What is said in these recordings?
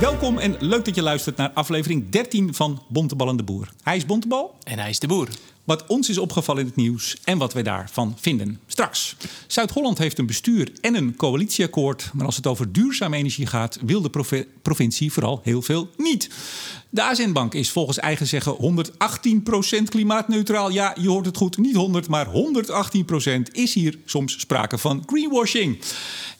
Welkom en leuk dat je luistert naar aflevering 13 van Bontebal en de Boer. Hij is Bontebal. En hij is de boer. Wat ons is opgevallen in het nieuws en wat wij daarvan vinden. Straks. Zuid-Holland heeft een bestuur en een coalitieakkoord. Maar als het over duurzame energie gaat, wil de provincie vooral heel veel niet. De ASN-bank is volgens eigen zeggen 118% klimaatneutraal. Ja, je hoort het goed, niet 100, maar 118% is hier soms sprake van greenwashing.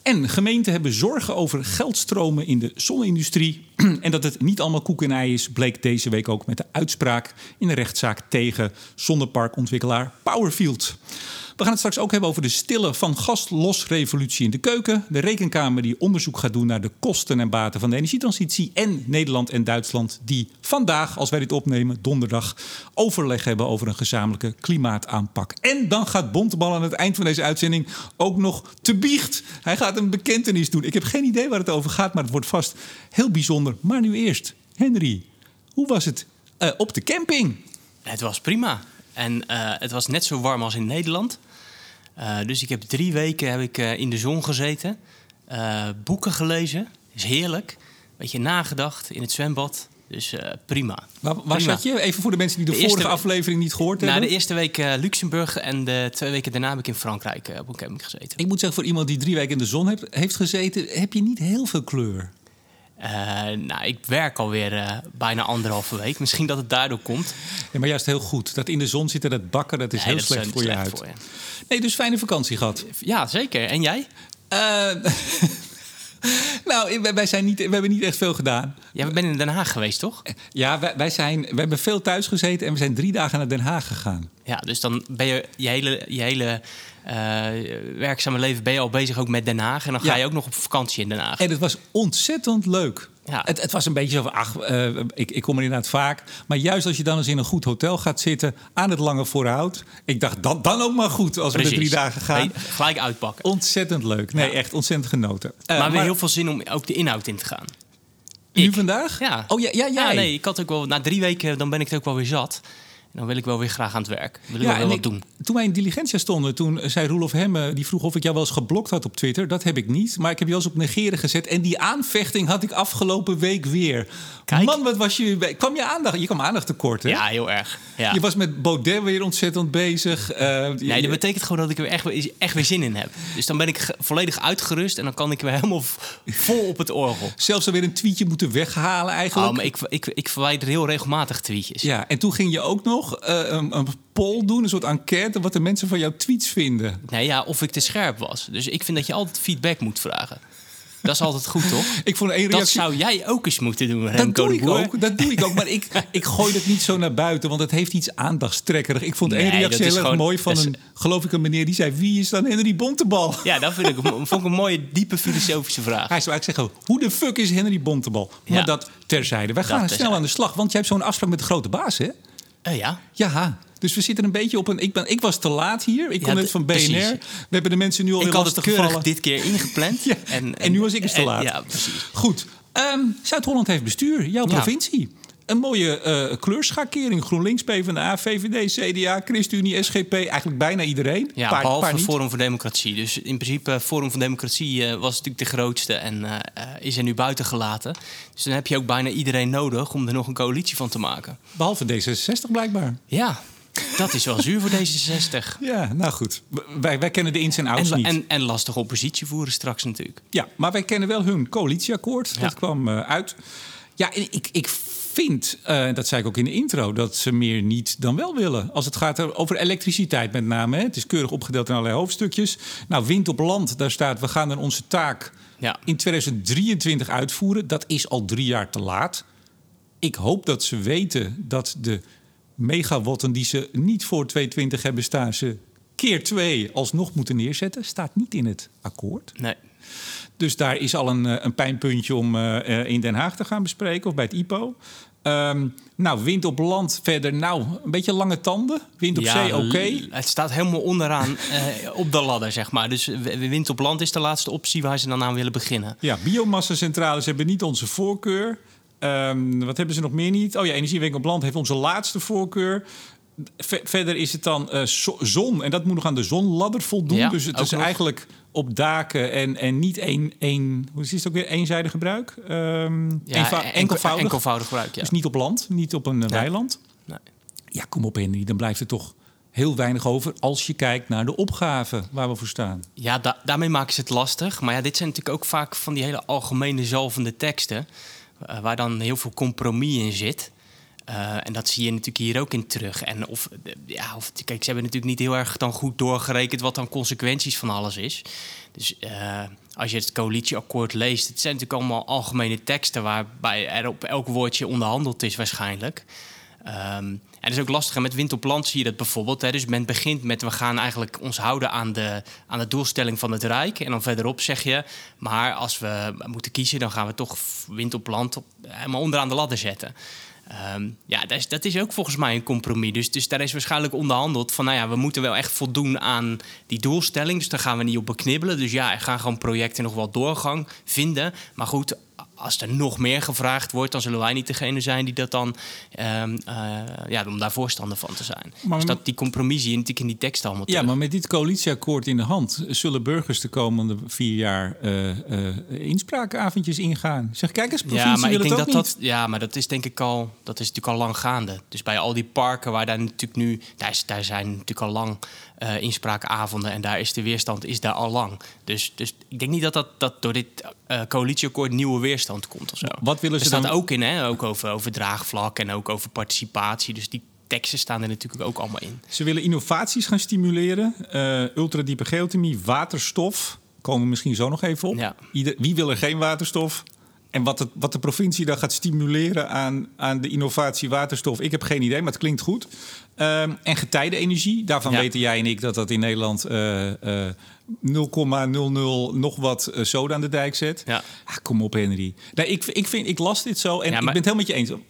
En gemeenten hebben zorgen over geldstromen in de zonne-industrie. En dat het niet allemaal koek en ei is, bleek deze week ook met de uitspraak in de rechtszaak tegen zonneparkontwikkelaar Powerfield. We gaan het straks ook hebben over de stille van gaslosrevolutie in de keuken. De rekenkamer die onderzoek gaat doen naar de kosten en baten van de energietransitie. En Nederland en Duitsland die vandaag, als wij dit opnemen, donderdag, overleg hebben over een gezamenlijke klimaataanpak. En dan gaat Bontebal aan het eind van deze uitzending ook nog te biecht. Hij gaat een bekentenis doen. Ik heb geen idee waar het over gaat, maar het wordt vast heel bijzonder. Maar nu eerst, Henry, hoe was het eh, op de camping? Het was prima. En eh, het was net zo warm als in Nederland. Eh, dus ik heb drie weken heb ik, eh, in de zon gezeten. Boeken gelezen. Is heerlijk. Beetje nagedacht in het zwembad. Dus prima. Waar, waar Prima. zat je? Even voor de mensen die de, De vorige eerste- aflevering niet gehoord Na hebben. de eerste week eh, Luxemburg en de twee weken daarna heb ik in Frankrijk op een camping gezeten. Ik moet zeggen, voor iemand die drie weken in de zon heeft, heeft gezeten, heb je niet heel veel kleur. Eh, nou, ik werk alweer eh bijna anderhalve week. Misschien dat het daardoor komt. Ja, maar juist heel goed. Dat in de zon zitten, dat bakken, dat is Nee, heel dat is, slecht eh, voor je slecht huid. voor je. Nee, dus fijne vakantie gehad. Ja, zeker. En jij? Eh, nou, wij- zijn niet, we hebben niet echt veel gedaan. Jij bent in Den Haag geweest, toch? Ja, wij, wij, zijn, we hebben veel thuis gezeten en we zijn drie dagen naar Den Haag gegaan. Ja, dus dan ben je je hele, je hele eh, werkzame leven ben je al bezig ook met Den Haag. En dan ga Ja. je ook nog op vakantie in Den Haag. En het was ontzettend leuk. Ja. Het, het was een beetje zo van, ach, eh, ik, ik kom er inderdaad vaak. Maar juist als je dan eens in een goed hotel gaat zitten, aan het lange voorhout. Ik dacht, dan, dan ook maar goed als we er drie dagen gaan. Nee, gelijk uitpakken. Ontzettend leuk. Nee, Ja. echt ontzettend genoten. Eh, maar weer heel veel zin om ook de inhoud in te gaan. Nu ik. vandaag? Ja. Oh ja, ja, jij. Ja, nee, ik had ook wel... Na drie weken dan ben ik het ook wel weer zat. Dan wil ik wel weer graag aan het werk. Wil ik wel en weer wat ik- doen. Toen wij in Diligentia stonden, toen zei Roelof Hemme... die vroeg of ik jou wel eens geblokt had op Twitter. Dat heb ik niet, maar ik heb je wel eens op negeren gezet. En die aanvechting had ik afgelopen week weer. Kijk. Man, wat was je... Kwam je aandacht? Je kwam aandacht tekort, hè? Ja, heel erg. Ja. Je was met Baudet weer ontzettend bezig. eh, Nee, dat betekent gewoon dat ik er echt, weer- echt weer zin in heb. Dus dan ben ik volledig uitgerust en dan kan ik weer helemaal vol op het orgel. zelfs alweer een tweetje moeten weghalen eigenlijk. Oh, maar ik, ik, ik verwijder heel regelmatig tweetjes. Ja, en toen ging je ook nog eh, een, een poll doen, een soort enquête... wat de mensen van jouw tweets vinden. Nee, ja, of ik te scherp was. Dus ik vind dat je altijd feedback moet vragen. Dat is altijd goed, toch? Ik vond één Dat reactie... zou jij ook eens moeten doen, Dat Remco doe de ik Boer. ook, dat doe ik ook. Maar ik, ik gooi dat niet zo naar buiten, want het heeft iets aandachtstrekkerig. Ik vond één reactie dat heel erg gewoon- mooi van dat is- een, geloof ik, een meneer die zei... wie is dan Henry Bontebal? Ja, dat vind ik, vond ik een mooie, diepe filosofische vraag. Hij zou eigenlijk zeggen, hoe de fuck is Henry Bontebal? Maar Ja. dat terzijde. Wij gaan Dat snel terzijde. aan de slag, want jij hebt zo'n afspraak met de grote baas, hè? Eh, ja, Ja, dus we zitten een beetje op een... Ik, ben, ik was te laat hier, ik kom Ja, net van BNR. precies. We hebben de mensen nu alweer ik had het lastig keurig gevallen. dit keer ingepland. Ja, en nu was ik eens te en- laat. Ja, precies. Goed, Ehm, Zuid-Holland heeft bestuur, jouw provincie. Een mooie eh kleurschakering. GroenLinks, PvdA, VVD, CDA, ChristenUnie, SGP. Eigenlijk bijna iedereen. Ja, Paar- behalve paar niet. Forum voor Democratie. Dus in principe, eh, Forum voor Democratie eh, was natuurlijk de grootste en is er nu buiten gelaten. Dus dan heb je ook bijna iedereen nodig om er nog een coalitie van te maken. Behalve D66 blijkbaar. Ja, dat is wel zuur voor D66. Ja, nou goed. Wij, wij kennen de ins en outs En, niet. en, en lastig oppositie voeren straks natuurlijk. Ja, maar wij kennen wel hun coalitieakkoord. Ja. Dat kwam uit. Ja, ik, ik vind, eh, dat zei ik ook in de intro, dat ze meer niet dan wel willen. Als het gaat over elektriciteit met name. Hè. Het is keurig opgedeeld in allerlei hoofdstukjes. Nou, wind op land, daar staat, we gaan dan onze taak Ja. in 2023 uitvoeren. Dat is al drie jaar te laat. Ik hoop dat ze weten dat de megawatten die ze niet voor 2020 hebben staan... ze keer twee alsnog moeten neerzetten. Staat niet in het akkoord. Nee. Dus daar is al een, eh, een pijnpuntje om eh, eh, in Den Haag te gaan bespreken of bij het IPO. Ehm, nou, wind op land verder. Nou, een beetje lange tanden. Wind op zee, oké. Het staat helemaal onderaan eh, op de ladder, zeg maar. Dus wind op land is de laatste optie waar ze dan aan willen beginnen. Ja, biomassacentrales hebben niet onze voorkeur. Ehm, wat hebben ze nog meer niet? Oh ja, Energiewinkel op land heeft onze laatste voorkeur. Ver- verder is het dan zo- zon. En dat moet nog aan de zonladder voldoen. Ja, dus het is nog. eigenlijk op daken en, en niet één, één, hoe is het ook weer, eenzijdig gebruik? Um, ja, enkelvoudig. enkelvoudig gebruik, ja. Dus niet op land, niet op een weiland. Nee. Ja, kom op Henry, dan blijft er toch heel weinig over als je kijkt naar de opgave waar we voor staan. Ja, daarmee maken ze het lastig. Maar ja, dit zijn natuurlijk ook vaak van die hele algemene zalvende teksten... Uh, waar dan heel veel compromis in zit... Uh, en dat zie je natuurlijk hier ook in terug. En of, ja, of, kijk, ze hebben natuurlijk niet heel erg dan goed doorgerekend wat dan consequenties van alles is. Dus uh, als je het coalitieakkoord leest, het zijn natuurlijk allemaal algemene teksten waarbij er op elk woordje onderhandeld is waarschijnlijk. Um, en dat is ook lastig. En met wind op land zie je dat bijvoorbeeld. Hè. Dus men begint met we gaan eigenlijk ons houden aan de, aan de doelstelling van het Rijk. En dan verderop zeg je, maar als we moeten kiezen, dan gaan we toch wind op land op, helemaal onderaan de ladder zetten. Um, ja, dat is, dat is ook volgens mij een compromis. Dus, dus daar is waarschijnlijk onderhandeld van, nou ja, we moeten wel echt voldoen aan die doelstelling. Dus daar gaan we niet op beknibbelen. Dus ja, er gaan gewoon projecten nog wel doorgang vinden. Maar goed, als er nog meer gevraagd wordt, dan zullen wij niet degene zijn die dat dan, um, uh, ja, om daar voorstander van te zijn. Maar, dus dat die compromisie natuurlijk in die tekst allemaal. Ja, maar met dit coalitieakkoord in de hand zullen burgers de komende vier jaar uh, uh, inspraakavondjes ingaan. Zeg, kijk eens, provincie ja, maar ik denk dat dat, ja, maar dat is denk ik al, dat is natuurlijk al lang gaande. Dus bij al die parken waar daar natuurlijk nu, daar, daar zijn natuurlijk al lang uh, inspraakavonden. En daar is de weerstand is daar al lang. Dus, dus ik denk niet dat, dat, dat door dit uh, coalitieakkoord nieuwe weerstand komt of zo. Wat willen ze er staat dan... ook in, hè? ook over, over draagvlak en ook over participatie. Dus die teksten staan er natuurlijk ook allemaal in. Ze willen innovaties gaan stimuleren. Uh, ultradiepe geothermie, waterstof. Komen we misschien zo nog even op. Ja. Ieder, wie wil er geen waterstof? En wat, het, wat de provincie dan gaat stimuleren aan, aan de innovatie waterstof, ik heb geen idee, maar het klinkt goed. Um, en getijdenenergie, daarvan weten jij en ik dat dat in Nederland uh, uh, 0,00 nog wat soda aan de dijk zet. Ja. Ah, kom op, Henry. Nee, ik, ik, vind, ik las dit zo en ja, maar... ik ben het helemaal met je eens.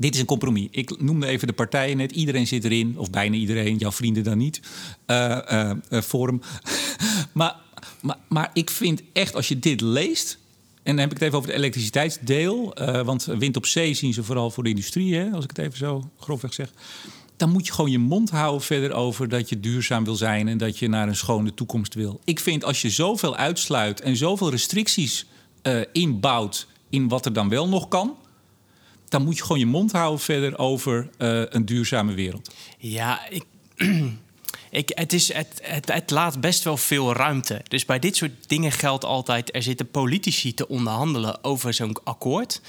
Dit is een compromis. Ik noemde even de partijen net. Iedereen zit erin, of bijna iedereen. Jouw vrienden dan niet. Uh, Forum. maar, maar, maar ik vind echt, als je dit leest en dan heb ik het even over het elektriciteitsdeel. Uh, want wind op zee zien ze vooral voor de industrie, hè, als ik het even zo grofweg zeg. Dan moet je gewoon je mond houden verder over dat je duurzaam wil zijn en dat je naar een schone toekomst wil. Ik vind als je zoveel uitsluit en zoveel restricties uh, inbouwt in wat er dan wel nog kan, dan moet je gewoon je mond houden verder over uh, een duurzame wereld. Ja, ik. Ik, het, is, het, het, laat best wel veel ruimte. Dus bij dit soort dingen geldt altijd: er zitten politici te onderhandelen over zo'n akkoord.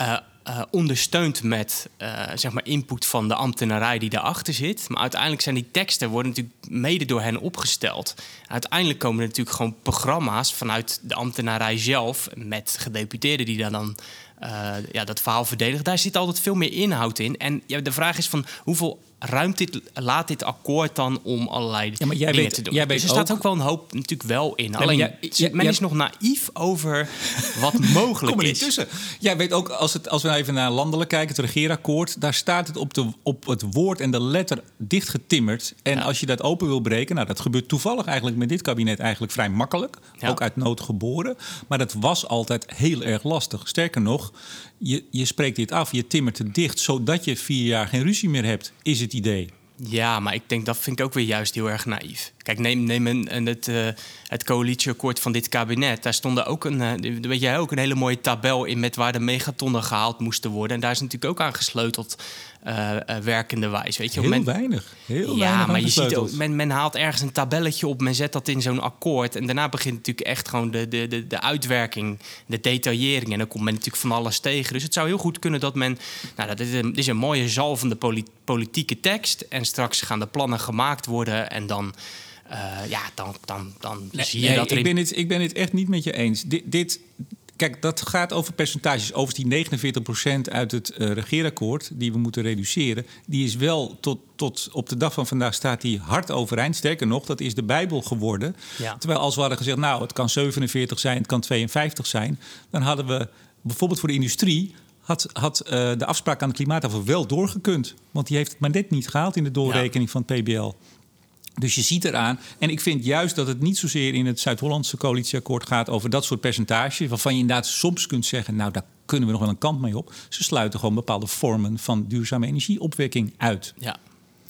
Uh, uh, ondersteund met uh, zeg maar input van de ambtenarij die daarachter zit. Maar uiteindelijk zijn die teksten worden natuurlijk mede door hen opgesteld. Uiteindelijk komen er natuurlijk gewoon programma's vanuit de ambtenarij zelf met gedeputeerden die dan, dan ja, dat verhaal verdedigen. Daar zit altijd veel meer inhoud in. En ja, de vraag is van hoeveel ruimt dit, laat dit akkoord dan om allerlei ja, maar jij dingen weet, te doen. Jij weet dus er staat ook wel een hoop natuurlijk wel in. Alleen jij, men is nog naïef over wat mogelijk Kom er niet is. tussen. Jij weet ook, als, het, als we even naar landelijk kijken, het regeerakkoord... daar staat het op, de, op het woord en de letter dichtgetimmerd. En als je dat open wil breken... nou, dat gebeurt toevallig eigenlijk met dit kabinet eigenlijk vrij makkelijk. Ook uit nood geboren. Maar dat was altijd heel erg lastig. Sterker nog, je, je spreekt dit af, je timmert het dicht... zodat je vier jaar geen ruzie meer hebt, is het idee. Ja, maar ik denk dat vind ik ook weer juist heel erg naïef. Kijk, neem, neem een, het, uh, het coalitieakkoord van dit kabinet. Daar stond ook een, uh, weet jij ook, een hele mooie tabel in met waar de megatonnen gehaald moesten worden. En daar is natuurlijk ook aan gesleuteld uh, werkende wijs. Weet je? Heel men, weinig. Heel ja, weinig maar je ziet ook, men, men haalt ergens een tabelletje op, men zet dat in zo'n akkoord. En daarna begint natuurlijk echt gewoon de, de, de, de uitwerking, de detaillering. En dan komt men natuurlijk van alles tegen. Dus het zou heel goed kunnen dat men. Nou, dat is een, dit is een mooie zalvende politieke tekst. En straks gaan de plannen gemaakt worden. En dan. Uh, ja, dan, dan, dan zie je dat. Ik ben, het, ik ben het echt niet met je eens. Dit, dit, Kijk, dat gaat over percentages. Over die 49% uit het uh, regeerakkoord die we moeten reduceren. Die is wel tot, tot op de dag van vandaag staat die hard overeind. Sterker nog, dat is de Bijbel geworden. Terwijl als we hadden gezegd, nou, het kan 47 zijn, het kan 52 zijn. Dan hadden we bijvoorbeeld voor de industrie had, had uh, de afspraak aan de klimaatafel wel doorgekund. Want die heeft het maar net niet gehaald in de doorrekening van het PBL. Dus je ziet eraan. En ik vind juist dat het niet zozeer in het Zuid-Hollandse coalitieakkoord gaat over dat soort percentages. Waarvan je inderdaad soms kunt zeggen, nou daar kunnen we nog wel een kant mee op. Ze sluiten gewoon bepaalde vormen van duurzame energieopwekking uit. Ja.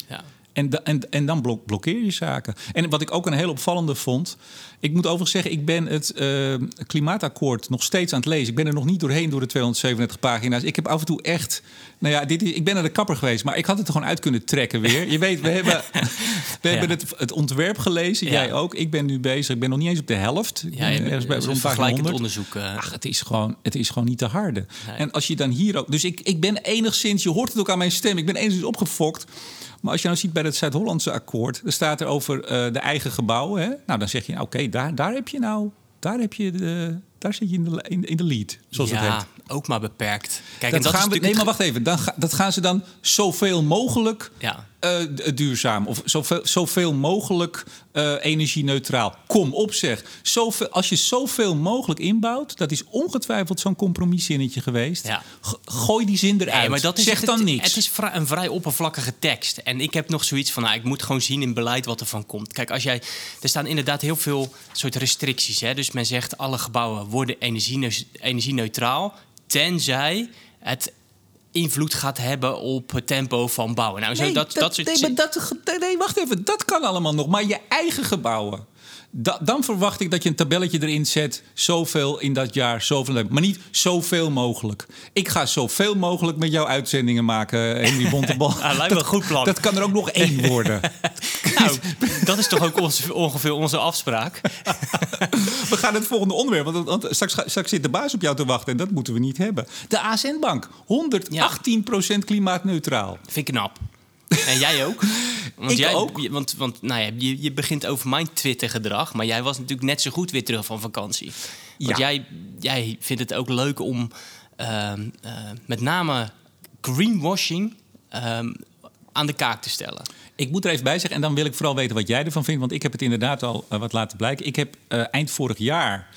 ja. En, da- en, en dan blok, blokkeer je zaken. En wat ik ook een heel opvallende vond. Ik moet overigens zeggen, ik ben het eh, klimaatakkoord nog steeds aan het lezen. Ik ben er nog niet doorheen door de 237 pagina's. Ik heb af en toe echt. Nou ja, dit is, ik ben naar de kapper geweest, maar ik had het er gewoon uit kunnen trekken weer. Je weet, we hebben, we hebben het, het ontwerp gelezen. Ja. Jij ook. Ik ben nu bezig. Ik ben nog niet eens op de helft. Ja, je bij bent rond zo'n pagina vergelijkend 100. onderzoek. eh, Ach, het is gewoon, het is gewoon niet te harde. Nee. En als je dan hier ook. Dus ik, ik ben enigszins, je hoort het ook aan mijn stem, ik ben enigszins opgefokt. Maar als je nou ziet bij het Zuid-Hollandse akkoord, dan staat er over eh, de eigen gebouwen. Hè? Nou, dan zeg je, nou, oké, daar, daar heb je nou, daar heb je de, daar zit je in de, in, in de lead, zoals het ja, heet. ook maar beperkt. Kijk, Dat en dat gaan is we, nee, maar wacht even. Dan ga- dat gaan ze dan zoveel mogelijk Ja. Eh, duurzaam. Of zoveel, zoveel mogelijk eh, energie-neutraal. Kom op zeg. Zoveel, als je zoveel mogelijk inbouwt... dat is ongetwijfeld zo'n compromiszinnetje geweest. Ja. Gooi die zin eruit. Nee, maar dat is zeg het, dan niks. Het is een vrij oppervlakkige tekst. En ik heb nog zoiets van, nou, ik moet gewoon zien in beleid wat er van komt. Kijk, als jij, er staan inderdaad heel veel soort restricties. Hè? Dus men zegt, alle gebouwen worden energie- energie-neutraal... tenzij het invloed gaat hebben op het tempo van bouwen. Nou, zo nee, dat, dat, soort nee, maar dat, nee, wacht even. Dat kan allemaal nog. Maar je eigen gebouwen. Da- dan verwacht ik dat je een tabelletje erin zet. Zoveel in dat jaar, zoveel. Maar niet zoveel mogelijk. Ik ga zoveel mogelijk met jouw uitzendingen maken, Henry Bontebal. Lijkt me een goed plan. Dat kan er ook nog één worden. Nou, dat is toch ook onze, ongeveer onze afspraak. We gaan het volgende onderwerp. Want, want straks, straks zit de baas op jou te wachten. En dat moeten we niet hebben. De ASN-bank. 118% klimaatneutraal. Vind ik knap. En jij ook? Want Ik jij, ook. Want, want nou ja, je, je begint over mijn Twitter-gedrag, maar jij was natuurlijk net zo goed weer terug van vakantie. Want Ja. jij, jij vindt het ook leuk om ehm, eh, met name greenwashing ehm, aan de kaak te stellen. Ik moet er even bij zeggen, en dan wil ik vooral weten wat jij ervan vindt. Want ik heb het inderdaad al eh, wat laten blijken. Ik heb eh, eind vorig jaar,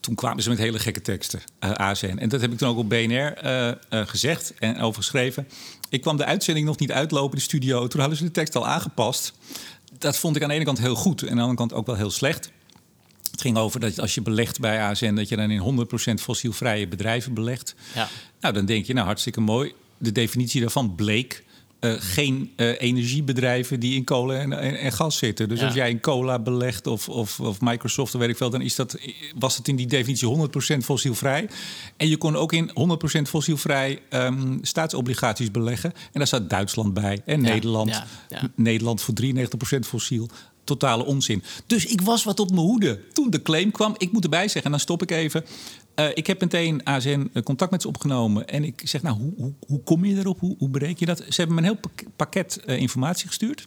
toen kwamen ze met hele gekke teksten, eh ASN. En dat heb ik toen ook op BNR gezegd en over geschreven. Ik kwam de uitzending nog niet uitlopen in de studio. Toen hadden ze de tekst al aangepast. Dat vond ik aan de ene kant heel goed en aan de andere kant ook wel heel slecht. Het ging over dat als je belegt bij ASN, dat je dan in 100% fossielvrije bedrijven belegt. Ja. Nou, dan denk je, nou hartstikke mooi. De definitie daarvan bleek eh, geen eh, energiebedrijven die in kolen en, en, en gas zitten. Dus Ja. als jij in cola belegt of, of, of Microsoft, of weet ik veel, dan is dat, was het in die definitie 100% fossielvrij. En je kon ook in 100% fossielvrij ehm, staatsobligaties beleggen. En daar staat Duitsland bij en Ja, Nederland. ja. Nederland voor 93% fossiel. Totale onzin. Dus ik was wat op mijn hoede toen de claim kwam. Ik moet erbij zeggen, en dan stop ik even. Eh, ik heb meteen ASN contact met ze opgenomen. En ik zeg, nou, hoe, hoe, hoe kom je erop? Hoe, hoe bereik je dat? Ze hebben me een heel pak- pakket eh, informatie gestuurd.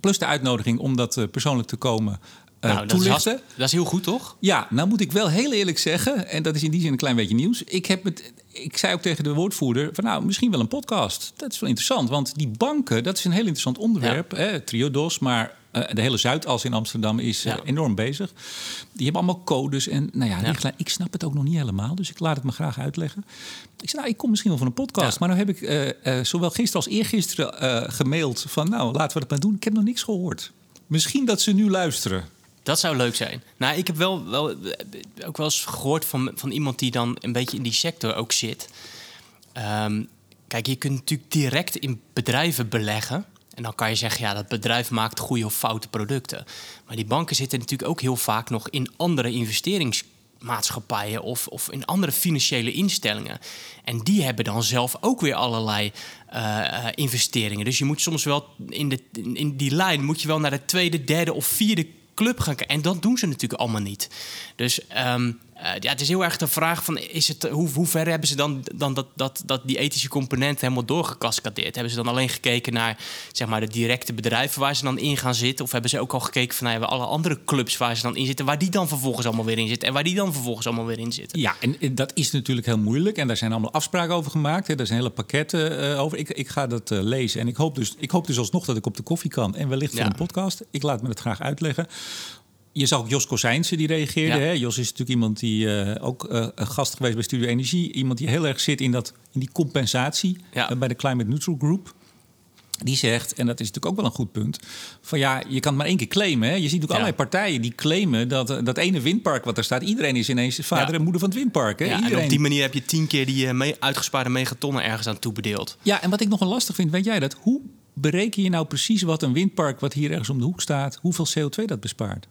Plus de uitnodiging om dat eh, persoonlijk te komen eh nou, dat is, dat is heel goed, toch? Ja, nou moet ik wel heel eerlijk zeggen, en dat is in die zin een klein beetje nieuws. Ik, heb het, ik zei ook tegen de woordvoerder van nou, misschien wel een podcast. Dat is wel interessant, want die banken, dat is een heel interessant onderwerp. Hè, Triodos, maar eh, de hele Zuidas in Amsterdam is eh, enorm bezig. Die hebben allemaal codes en nou ja, ik snap het ook nog niet helemaal, dus ik laat het me graag uitleggen. Ik zei, nou, ik kom misschien wel van een podcast, Ja. maar nou heb ik eh, zowel gisteren als eergisteren gemaild van nou, laten we dat maar doen. Ik heb nog niks gehoord. Misschien dat ze nu luisteren. Dat zou leuk zijn. Nou, ik heb wel, wel ook wel eens gehoord van, van iemand die dan een beetje in die sector ook zit. Ehm, kijk, je kunt natuurlijk direct in bedrijven beleggen. En dan kan je zeggen, ja, dat bedrijf maakt goede of foute producten. Maar die banken zitten natuurlijk ook heel vaak nog in andere investeringsmaatschappijen of, of in andere financiële instellingen. En die hebben dan zelf ook weer allerlei eh, eh, investeringen. Dus je moet soms wel in, de, in die lijn moet je wel naar de tweede, derde of vierde club gaan kijken. En dat doen ze natuurlijk allemaal niet. Dus ehm, eh, ja, het is heel erg de vraag van... Is het, hoe, hoe ver hebben ze dan, dan dat, dat, dat die ethische component helemaal doorgecascadeerd? Hebben ze dan alleen gekeken naar zeg maar, de directe bedrijven waar ze dan in gaan zitten? Of hebben ze ook al gekeken van nou, ja, alle andere clubs waar ze dan in zitten... waar die dan vervolgens allemaal weer in zitten? En waar die dan vervolgens allemaal weer in zitten? Ja, en dat is natuurlijk heel moeilijk. En daar zijn allemaal afspraken over gemaakt. Hè. Daar zijn hele pakketten eh, over. Ik, ik ga dat eh, lezen. En ik hoop, dus, ik hoop dus alsnog dat ik op de koffie kan. En wellicht voor Ja. een podcast. Ik laat me dat graag uitleggen. Je zag ook Jos Kozijnse die reageerde. Ja. Hè? Jos is natuurlijk iemand die eh, ook eh, een gast geweest bij Studio Energie. Iemand die heel erg zit in, dat, in die compensatie Ja. eh, bij de Climate Neutral Group. Die zegt, en dat is natuurlijk ook wel een goed punt... van ja, je kan het maar één keer claimen. Hè? Je ziet ook Ja. allerlei partijen die claimen... dat dat ene windpark wat er staat... iedereen is ineens vader en moeder van het windpark. Hè? En op die manier heb je tien keer die mee, uitgespaarde megatonnen ergens aan toebedeeld. Ja, en wat ik nog wel lastig vind, weet jij dat? Hoe bereken je nou precies wat een windpark, wat hier ergens om de hoek staat, hoeveel CO2 dat bespaart?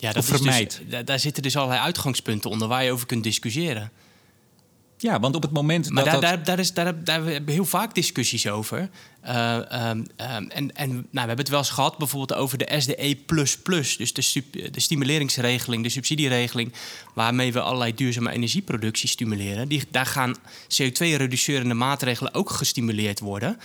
Ja, dat vermijdt. Dus, da- daar zitten dus allerlei uitgangspunten onder waar je over kunt discussiëren. Ja, want op het moment Maar dat daar, dat... daar, daar, is, daar, daar hebben we heel vaak discussies over. Eh, ehm, ehm, en en nou, we hebben het wel eens gehad bijvoorbeeld over de SDE++. Dus de, de stimuleringsregeling, de subsidieregeling... waarmee we allerlei duurzame energieproductie stimuleren. Die, daar gaan CO2-reducerende maatregelen ook gestimuleerd worden...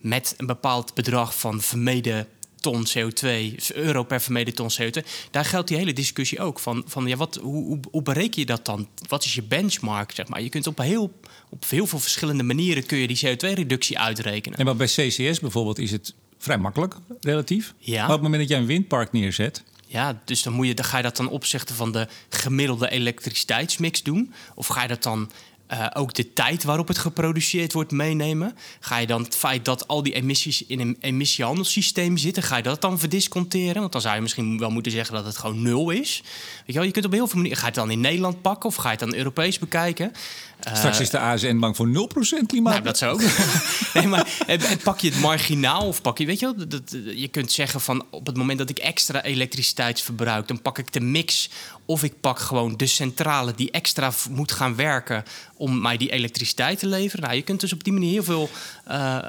met een bepaald bedrag van vermeden ton CO2, euro per vermeden ton CO2. Daar geldt die hele discussie ook. Van, van ja, wat, hoe, hoe, hoe bereken je dat dan? Wat is je benchmark? Zeg maar? Je kunt op heel, op heel veel verschillende manieren kun je die CO2-reductie uitrekenen. Nee, maar bij CCS bijvoorbeeld is het vrij makkelijk, relatief. Ja. Maar op het moment dat jij een windpark neerzet... Ja, dus dan, moet je, dan ga je dat dan opzichte van de gemiddelde elektriciteitsmix doen? Of ga je dat dan eh, ook de tijd waarop het geproduceerd wordt meenemen? Ga je dan het feit dat al die emissies in een emissiehandelssysteem zitten, ga je dat dan verdisconteren? Want dan zou je misschien wel moeten zeggen dat het gewoon nul is. Weet je, wel, je kunt op heel veel manieren. Ga je het dan in Nederland pakken of ga je het dan Europees bekijken? Eh, Straks is de ASN bang voor 0% klimaat. nou, dat zou ook. nee, maar eh, eh, pak je het marginaal of pak je, weet je wel, dat, dat- je kunt zeggen van op het moment dat ik extra elektriciteit verbruik, dan pak ik de mix of ik pak gewoon de centrale die extra moet gaan werken om mij die elektriciteit te leveren. Nou, je kunt dus op die manier heel veel, eh, eh,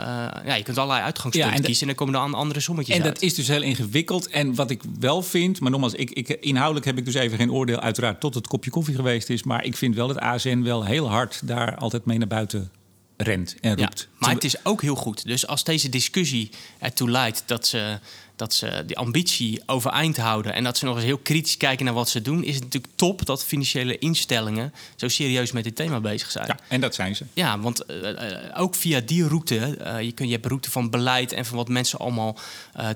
ja, je kunt allerlei uitgangspunten Ja, en de- kiezen en dan komen er an- andere sommetjes En uit. dat is dus heel ingewikkeld. En wat ik wel vind, maar nogmaals, ik, ik, inhoudelijk heb ik dus even geen oordeel, uiteraard, tot het kopje koffie geweest is. Maar ik vind wel dat ASN wel heel hard daar altijd mee naar buiten rent en Ja, roept. maar het is ook heel goed. Dus als deze discussie ertoe leidt dat ze, dat ze die ambitie overeind houden en dat ze nog eens heel kritisch kijken naar wat ze doen, is het natuurlijk top dat financiële instellingen zo serieus met dit thema bezig zijn. Ja, en dat zijn ze. Ja, want eh, eh, ook via die route, eh, je, kun, je hebt route van beleid en van wat mensen allemaal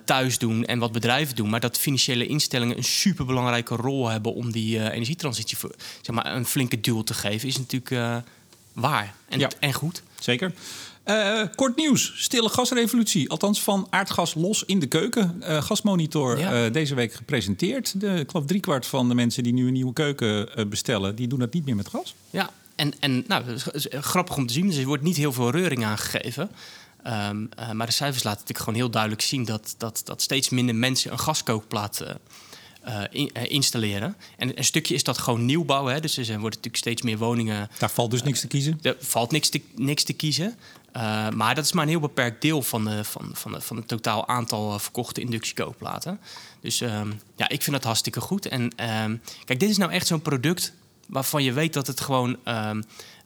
thuis doen en wat bedrijven doen, maar dat financiële instellingen een superbelangrijke rol hebben om die energietransitie voor, zeg maar, een flinke duw te geven, is natuurlijk waar en, Ja. en goed. Zeker. Eh, kort nieuws. Stille gasrevolutie. Althans van aardgas los in de keuken. Eh, gasmonitor Ja. eh, deze week gepresenteerd. De, ik geloof driekwart van de mensen die nu een nieuwe keuken bestellen... die doen dat niet meer met gas. Ja, en, en nou, dat is grappig om te zien. Dus er wordt niet heel veel reuring aangegeven. Ehm, eh, maar de cijfers laten natuurlijk gewoon heel duidelijk zien dat, dat, dat steeds minder mensen een gaskookplaat in- installeren. En een stukje is dat gewoon nieuwbouw. Hè? Dus er worden natuurlijk steeds meer woningen. Daar valt dus niks te kiezen. Er valt niks te, niks te kiezen. Eh, maar dat is maar een heel beperkt deel van, de, van, van, de, van het totaal aantal eh, verkochte inductiekookplaten. Dus ehm, ja, ik vind dat hartstikke goed. En ehm, kijk, dit is nou echt zo'n product waarvan je weet dat het gewoon ehm,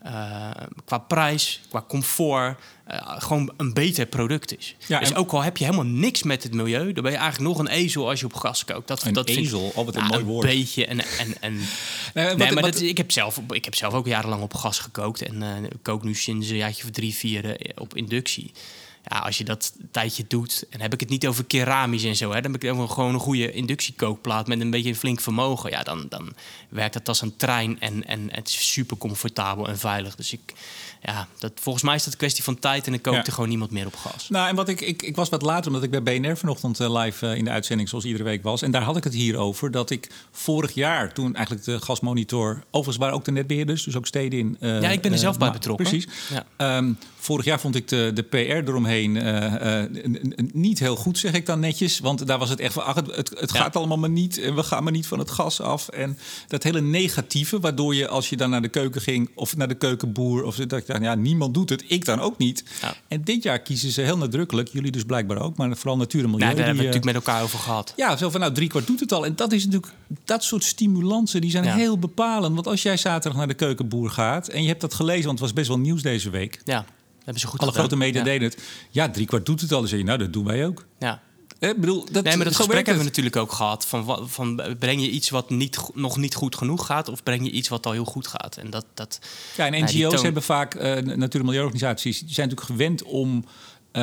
eh, qua prijs, qua comfort, eh, gewoon een beter product is. Ja, dus ook al heb je helemaal niks met het milieu, dan ben je eigenlijk nog een ezel als je op gas kookt. Dat, Een dat vind- ezel? Oh, wat een mooi woord. Een beetje en, en, en Nee, wat- maar wat- dat, ik, heb zelf, ik heb zelf ook jarenlang op gas gekookt. En eh, kook nu sinds een jaartje of drie, vier op inductie. Ja, als je dat een tijdje doet, en heb ik het niet over keramisch en zo, hè, dan heb ik over gewoon een goede inductiekookplaat met een beetje een flink vermogen. Ja, dan, dan werkt het als een trein en, en het is super comfortabel en veilig. Dus ik, ja, dat, volgens mij is dat een kwestie van tijd en dan kookt Ja. er gewoon niemand meer op gas. Nou, en wat ik, ik, ik was wat later, omdat ik bij BNR vanochtend eh, live eh, in de uitzending, zoals iedere week was. En daar had ik het hier over dat ik vorig jaar, toen eigenlijk de gasmonitor, overigens waren ook de netbeheerders, dus ook steden in. eh, Ja, ik ben er zelf bij betrokken. Precies. Ja. Ehm, vorig jaar vond ik de, de PR eromheen eh, eh, niet heel goed, zeg ik dan netjes. Want daar was het echt van, ach, het, het, Ja. gaat allemaal maar niet. En we gaan maar niet van het gas af. En dat hele negatieve, waardoor je als je dan naar de keuken ging... of naar de keukenboer, of dat je dacht, ja, niemand doet het. Ik dan ook niet. Ja. En dit jaar kiezen ze heel nadrukkelijk, jullie dus blijkbaar ook... maar vooral natuur en milieu. Nou, daar hebben we het eh, natuurlijk met elkaar over gehad. ja, zo van nou, drie kwart doet het al. En dat is natuurlijk, dat soort stimulansen, die zijn Ja. heel bepalend. Want als jij zaterdag naar de keukenboer gaat... en je hebt dat gelezen, want het was best wel nieuws deze week... Ja, hebben ze goed Alle gedaan. grote media ja. deden het. Ja, drie kwart doet het al. Dan zeg je, nou, dat doen wij ook. Ja. Eh, Ik bedoel, dat, Nee, maar dat gesprek hebben we natuurlijk ook gehad. Van, van breng je iets wat niet, nog niet goed genoeg gaat, of breng je iets wat al heel goed gaat? En dat, dat, Ja, en NGO's toon- hebben vaak, eh natuur- en milieuorganisaties, die zijn natuurlijk gewend om eh,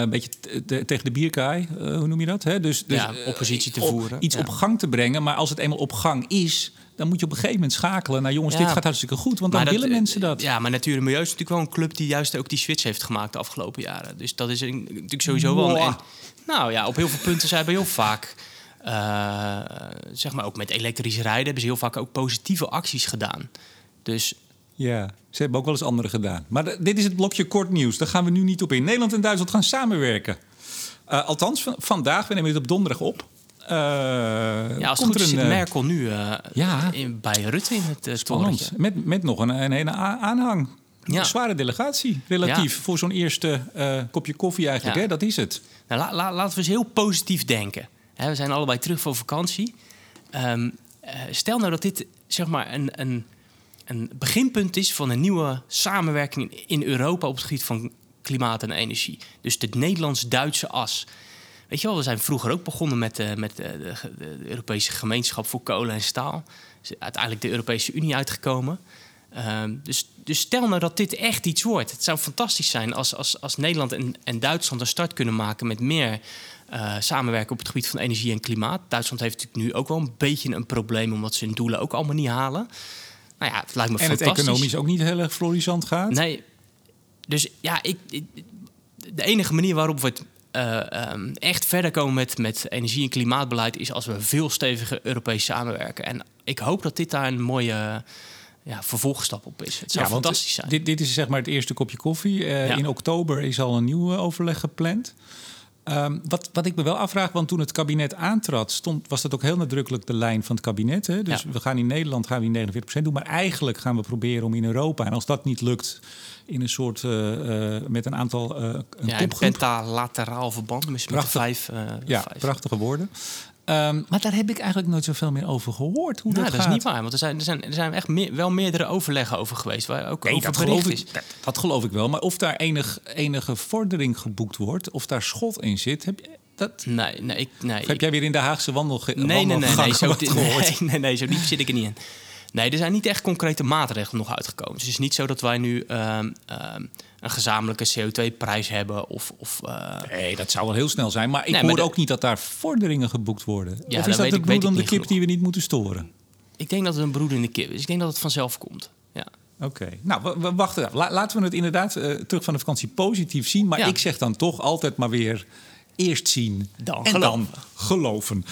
een beetje te- te- tegen de bierkaai, eh, hoe noem je dat? Hè? Dus, dus Ja, eh, oppositie te op- voeren. Iets Ja. op gang te brengen. Maar als het eenmaal op gang is, dan moet je op een gegeven moment schakelen. naar jongens, Ja. dit gaat hartstikke goed, want dan willen mensen dat. Ja, maar Natuur en Milieu is natuurlijk wel een club die juist ook die switch heeft gemaakt de afgelopen jaren. Dus dat is een, natuurlijk sowieso wel een... Nou ja, op heel veel punten zijn we heel vaak... eh, zeg maar ook met elektrisch rijden hebben ze heel vaak ook positieve acties gedaan. Dus Ja, ze hebben ook wel eens andere gedaan. Maar dit is het blokje kort nieuws. Daar gaan we nu niet op in. Nederland en Duitsland gaan samenwerken. Uh, althans, vandaag, we nemen het op donderdag op. Uh, ja, als het goed is, zit Merkel nu uh, ja, in, bij Rutte in het uh. Met, met nog een, een hele aanhang. Ja. Een zware delegatie, relatief, voor zo'n eerste kopje koffie eigenlijk. Hè? Dat is het. Nou, la, la, laten we eens heel positief denken. Hè, we zijn allebei terug van vakantie. Um, stel nou dat dit zeg maar een, een, een beginpunt is van een nieuwe samenwerking in Europa op het gebied van klimaat en energie. Dus de Nederlands-Duitse as. Weet je wel, we zijn vroeger ook begonnen met, uh, met de, de, de, Europese Gemeenschap voor Kolen en Staal. Is uiteindelijk de Europese Unie uitgekomen. Ehm, dus, dus stel nou dat dit echt iets wordt. Het zou fantastisch zijn als, als, als Nederland en, en Duitsland een start kunnen maken met meer uh, samenwerken op het gebied van energie en klimaat. Duitsland heeft natuurlijk nu ook wel een beetje een probleem omdat ze hun doelen ook allemaal niet halen. Nou ja, het lijkt me en fantastisch. En het economisch ook niet heel erg florissant gaat. Nee, dus ja, ik, de enige manier waarop we het uh, um, echt verder komen met, met energie- en klimaatbeleid is als we veel steviger Europees samenwerken. En ik hoop dat dit daar een mooie ja, vervolgstap op is. Het zou fantastisch zijn. Dit, dit is zeg maar het eerste kopje koffie. Uh, ja. In oktober is al een nieuw overleg gepland. Um, wat, wat ik me wel afvraag, want toen het kabinet aantrad, stond, was dat ook heel nadrukkelijk de lijn van het kabinet. Hè? Dus we gaan in Nederland gaan we 49% doen, maar eigenlijk gaan we proberen om in Europa. En als dat niet lukt, in een soort uh, uh, met een aantal uh, een ja, pentalateraal verband, misschien met vijf, ja, vijf. prachtige woorden. Um, maar daar heb ik eigenlijk nooit zoveel meer over gehoord. Hoe nou, dat, dat is niet waar. Want er zijn, er zijn, er zijn echt meer, wel meerdere overleggen over geweest. Waar ook nee, over dat geloof, ik, dat, dat, geloof ik wel. Maar of daar enig, enige vordering geboekt wordt, of daar schot in zit, heb je. Dat... Nee, nee, ik, nee. Of heb jij weer in de Haagse wandel nee, nee, nee, nee, zo, nee, nee, nee, zo diep zit ik er niet in. Nee, er zijn niet echt concrete maatregelen nog uitgekomen. Dus het is niet zo dat wij nu um, um, een gezamenlijke CO2-prijs hebben. Of, of, uh... Nee, dat zou wel heel snel zijn. Maar ik nee, hoor de... ook niet dat daar vorderingen geboekt worden. Ja, of is dat, dat de kip genoeg. die we niet moeten storen? Ik denk dat het een broed in de kip is. Ik denk dat het vanzelf komt. Ja. Oké, okay. nou, we, we wachten. La, laten we het inderdaad uh, terug van de vakantie positief zien. Maar ja. ik zeg dan toch altijd maar weer eerst zien dan en geloven. dan geloven.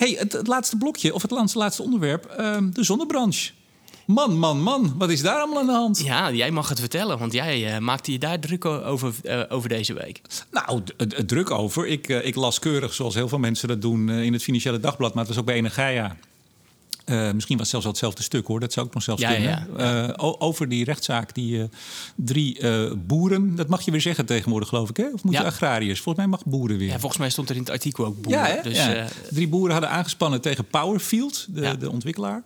Hey, het, het, laatste blokje, of het laatste, laatste onderwerp, uh, de zonnebranche. Man, man, man, wat is daar allemaal aan de hand? Ja, jij mag het vertellen, want jij uh, maakte je daar druk over, uh, over deze week. Nou, druk over. Ik, uh, ik las keurig, zoals heel veel mensen dat doen, in het Financiële Dagblad. Maar het was ook bij Energia. Uh, misschien was het zelfs al hetzelfde stuk hoor, dat zou ik nog zelfs ja, kunnen. Ja, uh, over die rechtszaak, die uh, drie boeren, dat mag je weer zeggen tegenwoordig, geloof ik, hè? Of moeten agrariërs? Volgens mij mag boeren weer. Ja, volgens mij stond er in het artikel ook boeren. Ja, dus, drie boeren hadden aangespannen tegen Powerfield, de, de ontwikkelaar.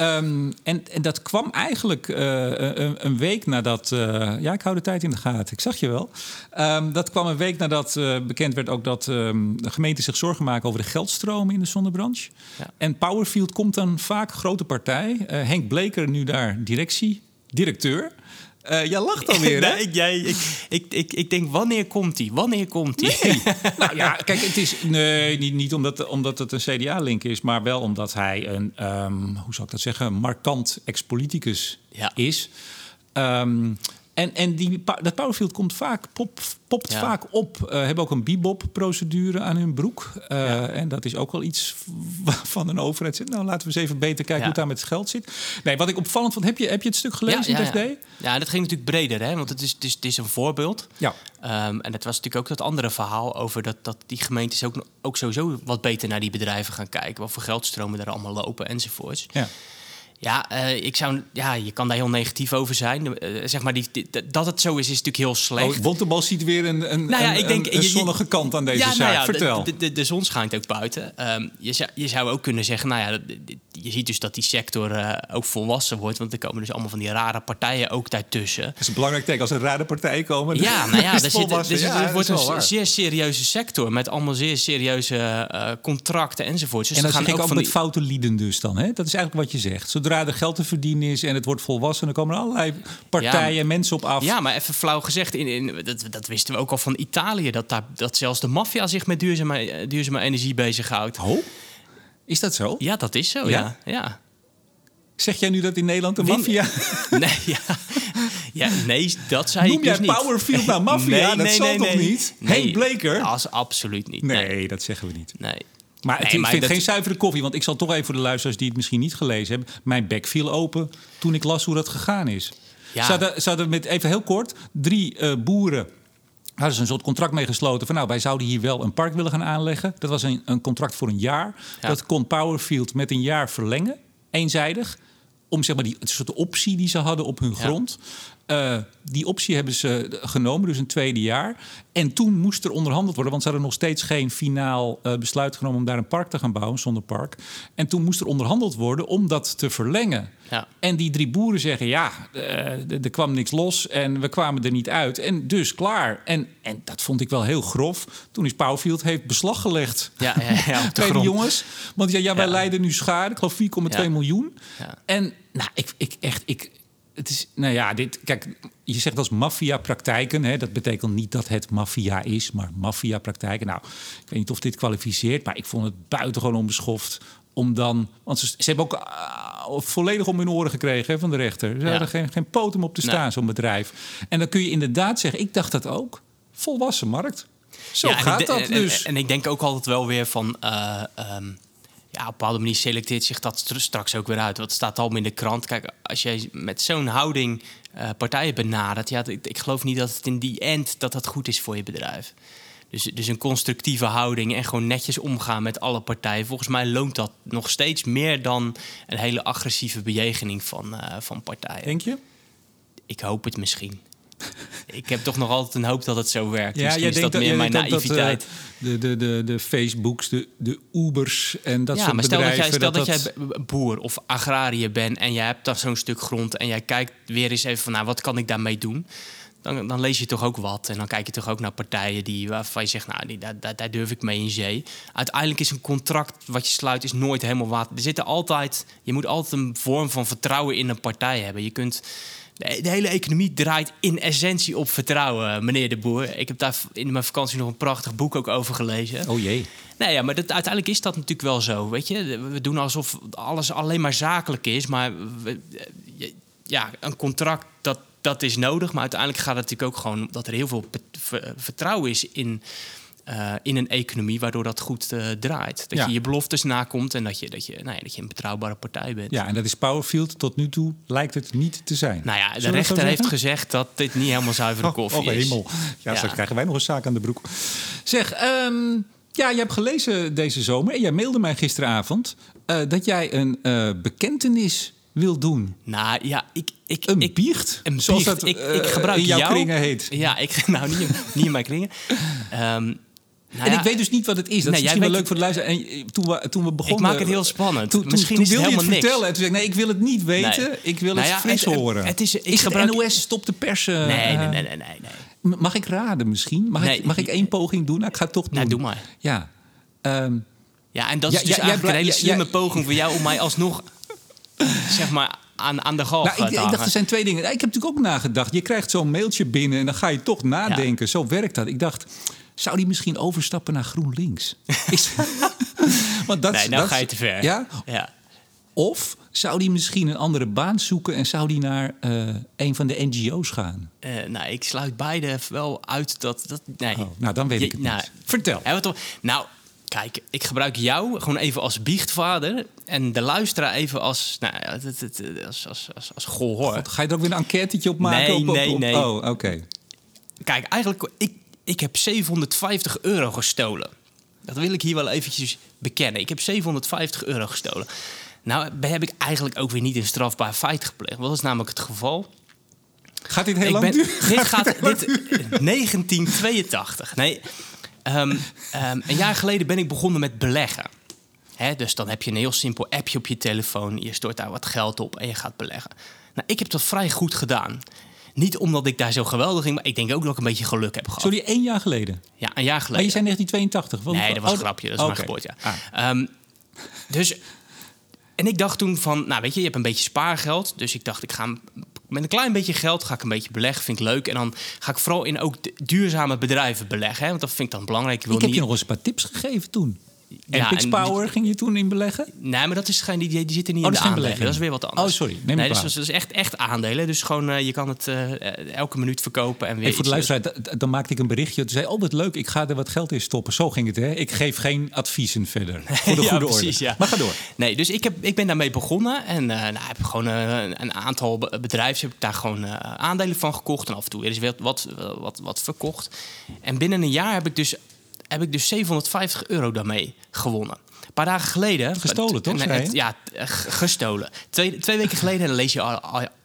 Um, en, en, dat kwam eigenlijk uh, een, een, week nadat. Uh, ja, ik hou de tijd in de gaten, ik zag je wel. Um, dat kwam een week nadat uh, bekend werd ook dat um, de gemeente zich zorgen maken over de geldstromen in de zonnebranche. Ja. En Powerfield komt dan vaak, grote partij. Henk Bleker, nu daar directie, directeur. Uh, jij lacht alweer, hè? nee, jij, ik, ik, ik, ik denk, wanneer komt hij? Wanneer komt hij? Nee. nou ja, kijk, het is... Nee, niet, niet omdat, omdat het een CDA-link is... maar wel omdat hij een, um, hoe zou ik dat zeggen... markant ex-politicus ja. is. Um, en, en die, dat Powerfield komt vaak, pop, popt ja. vaak op. Uh, hebben ook een bebop-procedure aan hun broek. Uh, ja. En dat is ook wel iets van een overheid. Nou, laten we eens even beter kijken ja. hoe het daar met het geld zit. Nee, wat ik opvallend vond, heb je, heb je het stuk gelezen in het FD? Ja. dat ging natuurlijk breder, hè? want het is, het is, het is een voorbeeld. Ja. Um, en het was natuurlijk ook dat andere verhaal over dat, dat die gemeentes ook, ook sowieso wat beter naar die bedrijven gaan kijken. Wat voor geldstromen er allemaal lopen enzovoorts. Ja. Ja, uh, ik zou, ja, je kan daar heel negatief over zijn. Uh, zeg maar, die, die, dat het zo is, is natuurlijk heel slecht. Oh, Bontebal ziet weer een, een, nou ja, ik denk, een, een zonnige je, kant aan deze ja, zaak. Nou ja, Vertel. De, de, de, zon schijnt ook buiten. Um, je, zou, je zou ook kunnen zeggen, nou ja, je ziet dus dat die sector uh, ook volwassen wordt. Want er komen dus allemaal van die rare partijen ook daartussen. Dat is een belangrijk teken als er rare partijen komen. Ja, nou ja, er, zit, er, zit, er wordt een waar. zeer serieuze sector. Met allemaal zeer serieuze contracten enzovoort. Dus en dan gaan ik ook met die... foute lieden dus dan. Hè? Dat is eigenlijk wat je zegt. Zodra er geld te verdienen is en het wordt volwassen, dan komen er allerlei partijen ja, en mensen op af. Ja, maar even flauw gezegd, in, in, dat, dat wisten we ook al van Italië, dat, daar, dat zelfs de maffia zich met duurzame, duurzame energie bezighoudt. Oh, is dat zo? Ja, dat is zo, ja. ja. ja. Zeg jij nu dat in Nederland de maffia... Nee, ja. ja, nee, dat zei Noem ik dus jij Powerfield nou maffia? Nee, nee, dat zal nee, toch nee. niet? Nee, Henk Bleker? Is absoluut niet. Nee, Nee, dat zeggen we niet. nee. Maar het, Nee, ik vind dat- geen zuivere koffie, want ik zal toch even voor de luisteraars die het misschien niet gelezen hebben. Mijn bek viel open toen ik las hoe dat gegaan is. Ja. Ze, hadden, ze hadden met, even heel kort, drie eh, boeren hadden ze een soort contract mee gesloten van nou, wij zouden hier wel een park willen gaan aanleggen. Dat was een, een contract voor een jaar. Ja. Dat kon Powerfield met een jaar verlengen, eenzijdig. Om zeg maar die het soort optie die ze hadden op hun Ja. grond. Eh, die optie hebben ze genomen, dus een tweede jaar. En toen moest er onderhandeld worden, want ze hadden nog steeds geen finaal eh, besluit genomen om daar een park te gaan bouwen, zonder park. En toen moest er onderhandeld worden om dat te verlengen. Ja. En die drie boeren zeggen: ja, eh, er kwam niks los en we kwamen er niet uit. En dus klaar. En, en dat vond ik wel heel grof. Toen is Powerfield heeft beslag gelegd. Ja, ja, ja, Bij die jongens. Want ja, ja wij leiden nu schade. Ik geloof 4,2 Ja. miljoen. Ja. En nou, ik, ik echt, ik, het is, nou ja, dit, kijk, je zegt als maffia-praktijken, dat betekent niet dat het maffia is, maar maffia-praktijken. Nou, ik weet niet of dit kwalificeert, maar ik vond het buitengewoon onbeschoft om dan, want ze, ze hebben ook ah, volledig om hun oren gekregen hè, van de rechter. Ze Ja. hadden geen, geen potem op te staan, Nee. zo'n bedrijf. En dan kun je inderdaad zeggen, ik dacht dat ook, volwassen markt. Zo Ja, gaat dat de- en- dus. En, ik denk ook altijd wel weer van... eh, ehm, ja, op een bepaalde manier selecteert zich dat str- straks ook weer uit. Want het staat al in de krant. Kijk, als jij met zo'n houding eh, partijen benadert... Ja, ik, ik geloof niet dat het in die end dat dat goed is voor je bedrijf. Dus, dus een constructieve houding en gewoon netjes omgaan met alle partijen. Volgens mij loont dat nog steeds meer dan een hele agressieve bejegening van, eh, van partijen. Denk je? Ik hoop het misschien. ik heb toch nog altijd een hoop dat het zo werkt. misschien jij is dat denkt meer mijn denkt dat, naïviteit. eh, de, de, de, de Facebooks, de, de Ubers en dat ja, soort maar stel dat bedrijven. jij, stel dat, jij boer of agrariër bent en jij hebt dan zo'n stuk grond en jij kijkt weer eens even van, nou, wat kan ik daarmee doen? Dan, dan lees je toch ook wat en dan kijk je toch ook naar partijen die, waarvan je zegt, nou, die, daar, daar, daar durf ik mee in zee. Uiteindelijk is een contract wat je sluit is nooit helemaal water. Er zitten altijd, je moet altijd een vorm van vertrouwen in een partij hebben. Je kunt, de, hele economie draait in essentie op vertrouwen, meneer de Boer. Ik heb daar in mijn vakantie nog een prachtig boek ook over gelezen. Oh jee. Nee, ja, maar dat, uiteindelijk is dat natuurlijk wel zo. Weet je, we doen alsof alles alleen maar zakelijk is. Maar we- ja, een contract, dat, dat is nodig. Maar uiteindelijk gaat het natuurlijk ook gewoon dat er heel veel vertrouwen is in, eh, in een economie, waardoor dat goed eh, draait. Dat Ja. je je beloftes nakomt en dat je, dat, je, nou ja, dat je een betrouwbare partij bent. Ja, en dat is Powerfield tot nu toe lijkt het niet te zijn. Nou ja, de Zullen rechter heeft gezegd dat dit niet helemaal zuivere Oh, koffie oh, is. hemel. Ja, Ja. straks krijgen wij nog een zaak aan de broek. Zeg, ehm, ja, je hebt gelezen deze zomer en jij mailde mij gisteravond eh, dat jij een bekentenis wil doen. Nou ja, ik... ik Een ik, biecht, Een zoals biecht. dat ik, ik gebruik in jouw jou, kringen heet. Ja, ik, nou niet, in- niet in mijn kringen. Ehm, nou en ik weet dus niet wat het is. Dat Nee, is misschien wel leuk voor de luisteraar. En eh, toen we, toen we begonnen... Ik maak het heel spannend. Toen, toen, Misschien toen is het wilde je het niks. vertellen. En toen zei ik, nee, ik wil het niet weten. Nee. Ik wil Nou het fris het- horen. het is- ik is gebruik- NOS stop de pers? eh, Nee, nee, nee, nee. Mag ik raden misschien? Mag, ik, mag ik één poging doen? Nou, ik ga het toch doen. Nou, doe maar. Ja. Ehm, Ja, en dat is dus ja, eigenlijk een hele slimme poging voor jou om mij alsnog, zeg maar, aan, aan de galg nou, te ik, ik dacht, er zijn twee dingen. Ik heb natuurlijk ook nagedacht. Je krijgt zo'n mailtje binnen en dan ga je toch nadenken. Zo werkt dat. Ik dacht, zou die misschien overstappen naar GroenLinks? Is- Want dat, Nee, nou dat- ga je te ver. Ja? Ja. Of zou die misschien een andere baan zoeken en zou die naar eh, een van de NGO's gaan? Eh, nou, ik sluit beide wel uit dat... dat nee. Oh, nou, dan weet ik het nou, niet. Vertel. Nou, kijk, ik gebruik jou gewoon even als biechtvader... en de luisteraar even als, nou, het, het, als, als, als, als gehoor. Ga je er ook weer een enquêtetje op maken? Nee, op, op- nee, op- nee. Oh, oké. Kijk, eigenlijk, ik, ik heb 750 euro gestolen. Dat wil ik hier wel eventjes bekennen. Ik heb 750 euro gestolen. Nou heb ik eigenlijk ook weer niet een strafbaar feit gepleegd. Wat is namelijk het geval? Gaat dit heel ik lang ben, duren? dit gaat dit, 1982. Nee, ehm, ehm, een jaar geleden ben ik begonnen met beleggen. Hè, dus dan heb je een heel simpel appje op je telefoon. Je stort daar wat geld op en je gaat beleggen. Nou, ik heb dat vrij goed gedaan. Niet omdat ik daar zo geweldig ging, maar ik denk ook dat ik een beetje geluk heb gehad. Sorry, één jaar geleden. Ja, een jaar Maar geleden. je zei 1982. Wat- Nee, dat was oh, een grapje. Dat is oké. mijn geboortejaar. Ah. Ehm, dus, en ik dacht toen van, nou weet je, je hebt een beetje spaargeld. Dus ik dacht, ik ga met een klein beetje geld ga ik een beetje beleggen. Vind ik leuk. En dan ga ik vooral in ook duurzame bedrijven beleggen. Hè, want dat vind ik dan belangrijk. Ik wil Ik heb niet... je nog eens een paar tips gegeven toen. En Ja, Pixpower ging je toen in beleggen? Nee, maar dat is geen, die, die zit er niet Oh, in de is aandelen. Dat is weer wat anders. Oh, sorry. Neem me nee, dus dat is echt, echt aandelen. Dus gewoon, eh, je kan het eh, elke minuut verkopen en weer Hey, voor de iets- luisteraar, dan maakte ik een berichtje. Toen zei, oh wat leuk, ik ga er wat geld in stoppen. Zo ging het, hè? Ik geef geen adviezen verder. Voor de Ja, goede precies, orde. ja. Maar ga door. Nee, dus ik, heb, ik ben daarmee begonnen. En eh nou, heb gewoon eh, een aantal be- bedrijven heb ik daar gewoon eh, aandelen van gekocht. En af en toe weer eens wat, wat, wat, wat verkocht. En binnen een jaar heb ik dus, heb ik dus 750 euro daarmee gewonnen. Een paar dagen geleden... Gestolen, toch, het- Ja, eh, gestolen. Twee, twee weken geleden lees je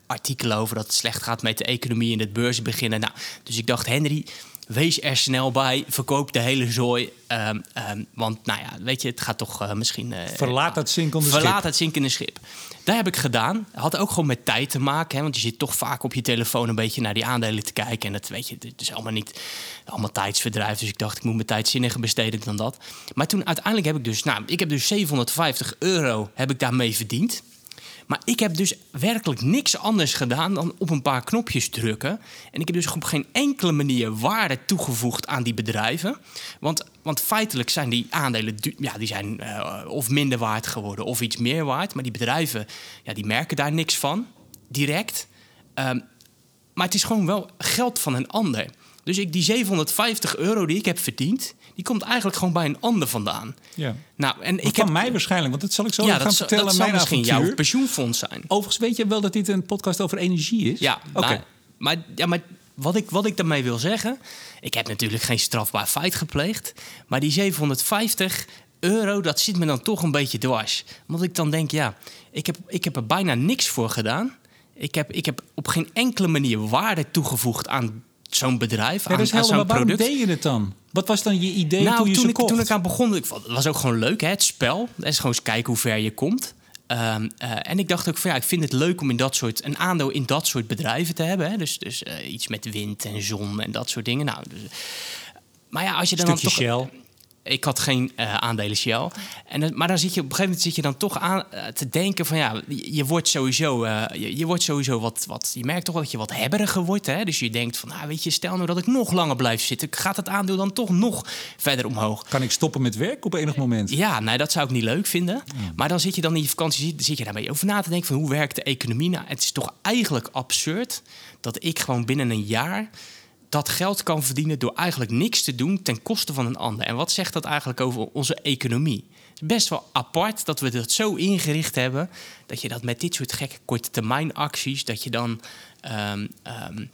artikelen over dat het slecht gaat met de economie en het beurzen beginnen. Nou, dus ik dacht, Henry, wees er snel bij. Verkoop de hele zooi. Ehm, ehm, want nou ja, weet je, het gaat toch eh, misschien... eh, Verlaat dat zinkende Verlaat schip. het zinkende schip. Dat heb ik gedaan. Had ook gewoon met tijd te maken. Hè, want je zit toch vaak op je telefoon een beetje naar die aandelen te kijken. En dat weet je, het is allemaal niet allemaal tijdsverdrijf. Dus ik dacht, ik moet mijn tijd zinniger besteden dan dat. Maar toen uiteindelijk heb ik dus, nou, ik heb dus 750 euro heb ik daarmee verdiend. Maar ik heb dus werkelijk niks anders gedaan dan op een paar knopjes drukken. En ik heb dus op geen enkele manier waarde toegevoegd aan die bedrijven. Want, want feitelijk zijn die aandelen ja, die zijn, eh, of minder waard geworden of iets meer waard. Maar die bedrijven ja, die merken daar niks van, direct. Ehm, maar het is gewoon wel geld van een ander. Dus ik, die 750 euro die ik heb verdiend, die komt eigenlijk gewoon bij een ander vandaan. Ja. Nou, en Ik ik van heb, mij waarschijnlijk, want dat zal ik zo ja, gaan dat, vertellen. dat mijn misschien avontuur. jouw pensioenfonds zijn. Overigens weet je wel dat dit een podcast over energie is? Ja, Oké. maar, maar, ja, maar wat, ik, wat ik daarmee wil zeggen... Ik heb natuurlijk geen strafbaar feit gepleegd... maar die 750 euro, dat zit me dan toch een beetje dwars. Want ik dan denk, ja, ik heb, ik heb er bijna niks voor gedaan. Ik heb, ik heb op geen enkele manier waarde toegevoegd aan zo'n bedrijf, Ja, aan, helder, zo'n maar waarom product. deed je het dan? Wat was dan je idee Nou, toen je toen, ze ik, kocht? toen ik aan begon, ik, vond- het was ook gewoon leuk, hè, het spel. Dat is gewoon eens kijken hoe ver je komt. Ehm, eh, en ik dacht ook van ja, ik vind het leuk om in dat soort, een aandeel in dat soort bedrijven te hebben. Hè. Dus, dus eh, iets met wind en zon en dat soort dingen. Nou, dus, maar ja, als je dan, dan toch. Shell. Ik had geen eh, aandelen Shell. En, maar dan zit je op een gegeven moment zit je dan toch aan eh, te denken van ja, je, je wordt sowieso, eh, je, je wordt sowieso wat, wat. Je merkt toch dat je wat hebberiger wordt. Hè? Dus je denkt van, nou, weet je, stel nou dat ik nog langer blijf zitten, gaat het aandeel dan toch nog verder omhoog? Kan ik stoppen met werk op enig moment? Ja, nee, dat zou ik niet leuk vinden. Maar dan zit je dan in je vakantie, zit, zit je daarmee over na te denken van hoe werkt de economie nou? Het is toch eigenlijk absurd dat ik gewoon binnen een jaar dat geld kan verdienen door eigenlijk niks te doen ten koste van een ander. En wat zegt dat eigenlijk over onze economie? Het is best wel apart dat we dat zo ingericht hebben dat je dat met dit soort gekke korte termijn acties, dat je dan ehm, ehm,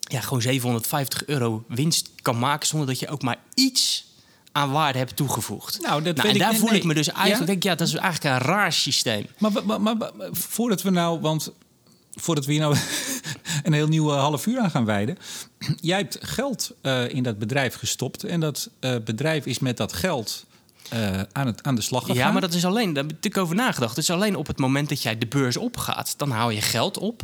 ja, gewoon 750 euro winst kan maken zonder dat je ook maar iets aan waarde hebt toegevoegd. Nou, dat weet en ik daar voel nee. ik me dus eigenlijk, Ja? denk ja, dat is eigenlijk een raar systeem. Maar, maar- maar voordat we nou, want voordat we hier nou een heel nieuwe half uur aan gaan wijden. Jij hebt geld eh, in dat bedrijf gestopt en dat eh, bedrijf is met dat geld eh, aan, het, aan de slag gegaan. Ja, maar dat is alleen, daar heb ik over nagedacht. Het is alleen op het moment dat jij de beurs opgaat, dan haal je geld op.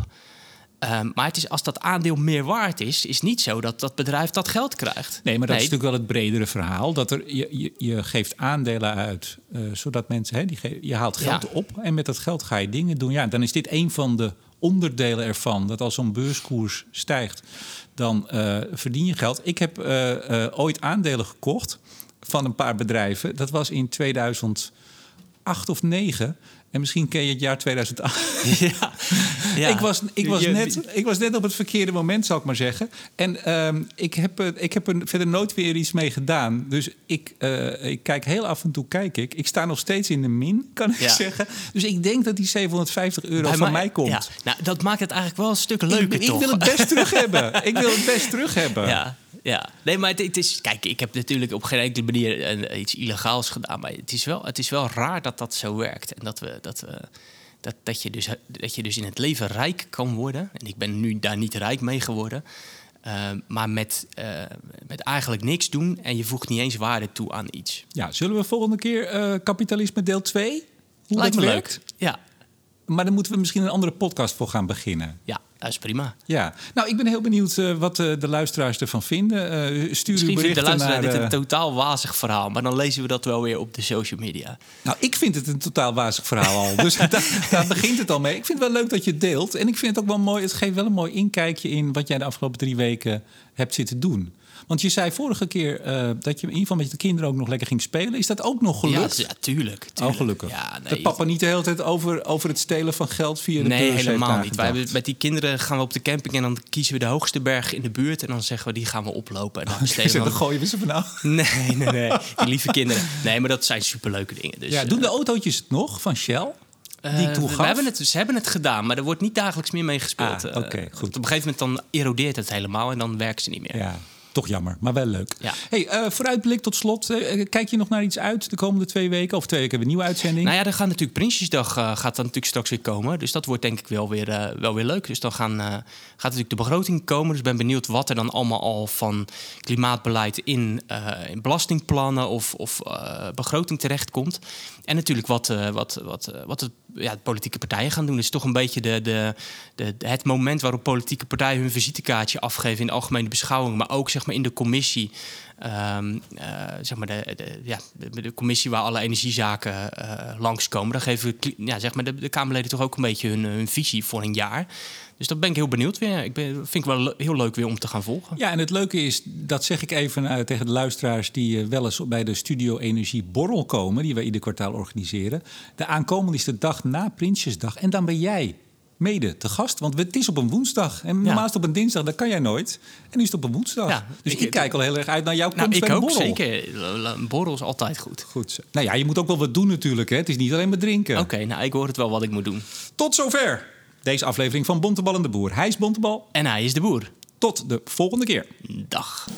Ehm, maar het is, als dat aandeel meer waard is, is niet zo dat dat bedrijf dat geld krijgt. Nee, maar dat is natuurlijk wel het bredere verhaal. Dat er, je, je, je geeft aandelen uit, eh, zodat mensen... Hè, die je haalt geld Ja. op en met dat geld ga je dingen doen. Ja, dan is dit een van de onderdelen ervan. Dat als zo'n beurskoers stijgt, dan eh, verdien je geld. Ik heb eh, eh, ooit aandelen gekocht van een paar bedrijven. Dat was in 2008 of 9. En misschien ken je het jaar 2008. ja. Ja. Ik, was, ik, was net, ik was net op het verkeerde moment, zal ik maar zeggen. En ehm, ik, heb, er- ik heb er verder nooit weer iets mee gedaan. Dus ik, eh, ik kijk heel af en toe, kijk ik. Ik sta nog steeds in de min, kan ik Ja. zeggen. Dus ik denk dat die 750 euro Bij van mij komt. Ja. Nou, dat maakt het eigenlijk wel een stuk leuker, ik, ik wil het best terug hebben. Ik wil het best terug hebben. Ja, ja. Nee, maar het, het is... Kijk, ik heb natuurlijk op geen enkele manier eh, iets illegaals gedaan. Maar het is, wel, het is wel raar dat dat zo werkt. En dat, we, dat, we, dat, dat, je dus, dat je dus in het leven rijk kan worden. En ik ben nu daar niet rijk mee geworden. Eh, maar met, eh, met eigenlijk niks doen en je voegt niet eens waarde toe aan iets. Ja, zullen we volgende keer eh, kapitalisme deel 2? Hoe Lijkt dat me werkt? leuk. Ja, Maar dan moeten we misschien een andere podcast voor gaan beginnen. ja, dat is prima. Ja, nou, ik ben heel benieuwd eh, wat eh, de luisteraars ervan vinden. Eh, stuur Misschien vindt de luisteraar naar... dit een totaal wazig verhaal. Maar dan lezen we dat wel weer op de social media. Nou, ik vind het een totaal wazig verhaal al. Dus daar, daar begint het al mee. Ik vind het wel leuk dat je het deelt. En ik vind het ook wel mooi. Het geeft wel een mooi inkijkje in wat jij de afgelopen drie weken hebt zitten doen. Want je zei vorige keer uh, dat je in ieder geval met de kinderen ook nog lekker ging spelen. Is dat ook nog gelukt? Ja, tuurlijk. tuurlijk. Oh, gelukkig. Ja, nee, dat papa niet de hele tijd over, over het stelen van geld via de Nee, helemaal niet. Wij hebben, met die kinderen gaan we op de camping en dan kiezen we de hoogste berg in de buurt. En dan zeggen we, die gaan we oplopen. En dan besteden we... dan gooien we ze vanaf. Nee, nee, nee. Die lieve kinderen. Nee, maar dat zijn superleuke dingen. Dus, ja, doen de autootjes het nog van Shell? die uh, we hebben het, ze hebben het gedaan, maar er wordt niet dagelijks meer mee gespeeld. Ah, Oké, uh, goed. Op een gegeven moment dan erodeert het helemaal en dan werken ze niet meer. Ja. Toch jammer, maar wel leuk. Ja. Hey, uh, vooruitblik tot slot. Uh, kijk je nog naar iets uit de komende twee weken? Of twee weken hebben we een nieuwe uitzending? Nou ja, er gaat natuurlijk Prinsjesdag uh, gaat dan natuurlijk straks weer komen. Dus dat wordt denk ik wel weer, wel weer leuk. Dus dan gaan, gaat natuurlijk de begroting komen. Dus ik ben benieuwd wat er dan allemaal al van klimaatbeleid in, in belastingplannen of, of begroting terechtkomt. En natuurlijk wat, wat, wat, wat het, ja, de politieke partijen gaan doen. Het is toch een beetje de, de, de, het moment waarop politieke partijen hun visitekaartje afgeven in de algemene beschouwing. Maar ook zeg maar, in de commissie. Um, uh, zeg maar de, ja, de, de, commissie waar alle energiezaken uh, langskomen. Daar geven ja, zeg maar de, de Kamerleden toch ook een beetje hun, hun visie voor een jaar. Dus dat ben ik heel benieuwd weer. Ik ben, vind ik wel heel leuk weer om te gaan volgen. Ja, en het leuke is, dat zeg ik even uh, tegen de luisteraars die wel eens bij de Studio Energie Borrel komen, die wij ieder kwartaal organiseren. De aankomende is de dag na Prinsjesdag. En dan ben jij mede te gast. Want het is op een woensdag. En normaal is het op een dinsdag, dat kan jij nooit. En nu is het op een woensdag. Ja, dus ik, ik, kijk al heel erg uit naar jouw nou, komst ik bij ook, borrel. zeker. Een borrel is altijd goed. Goed. Nou ja, je moet ook wel wat doen natuurlijk. Hè. Het is niet alleen maar drinken. Oké, okay, nou ik hoor het wel wat ik moet doen. Tot zover deze aflevering van Bontebal en de Boer. Hij is Bontebal. En hij is de Boer. Tot de volgende keer. Dag.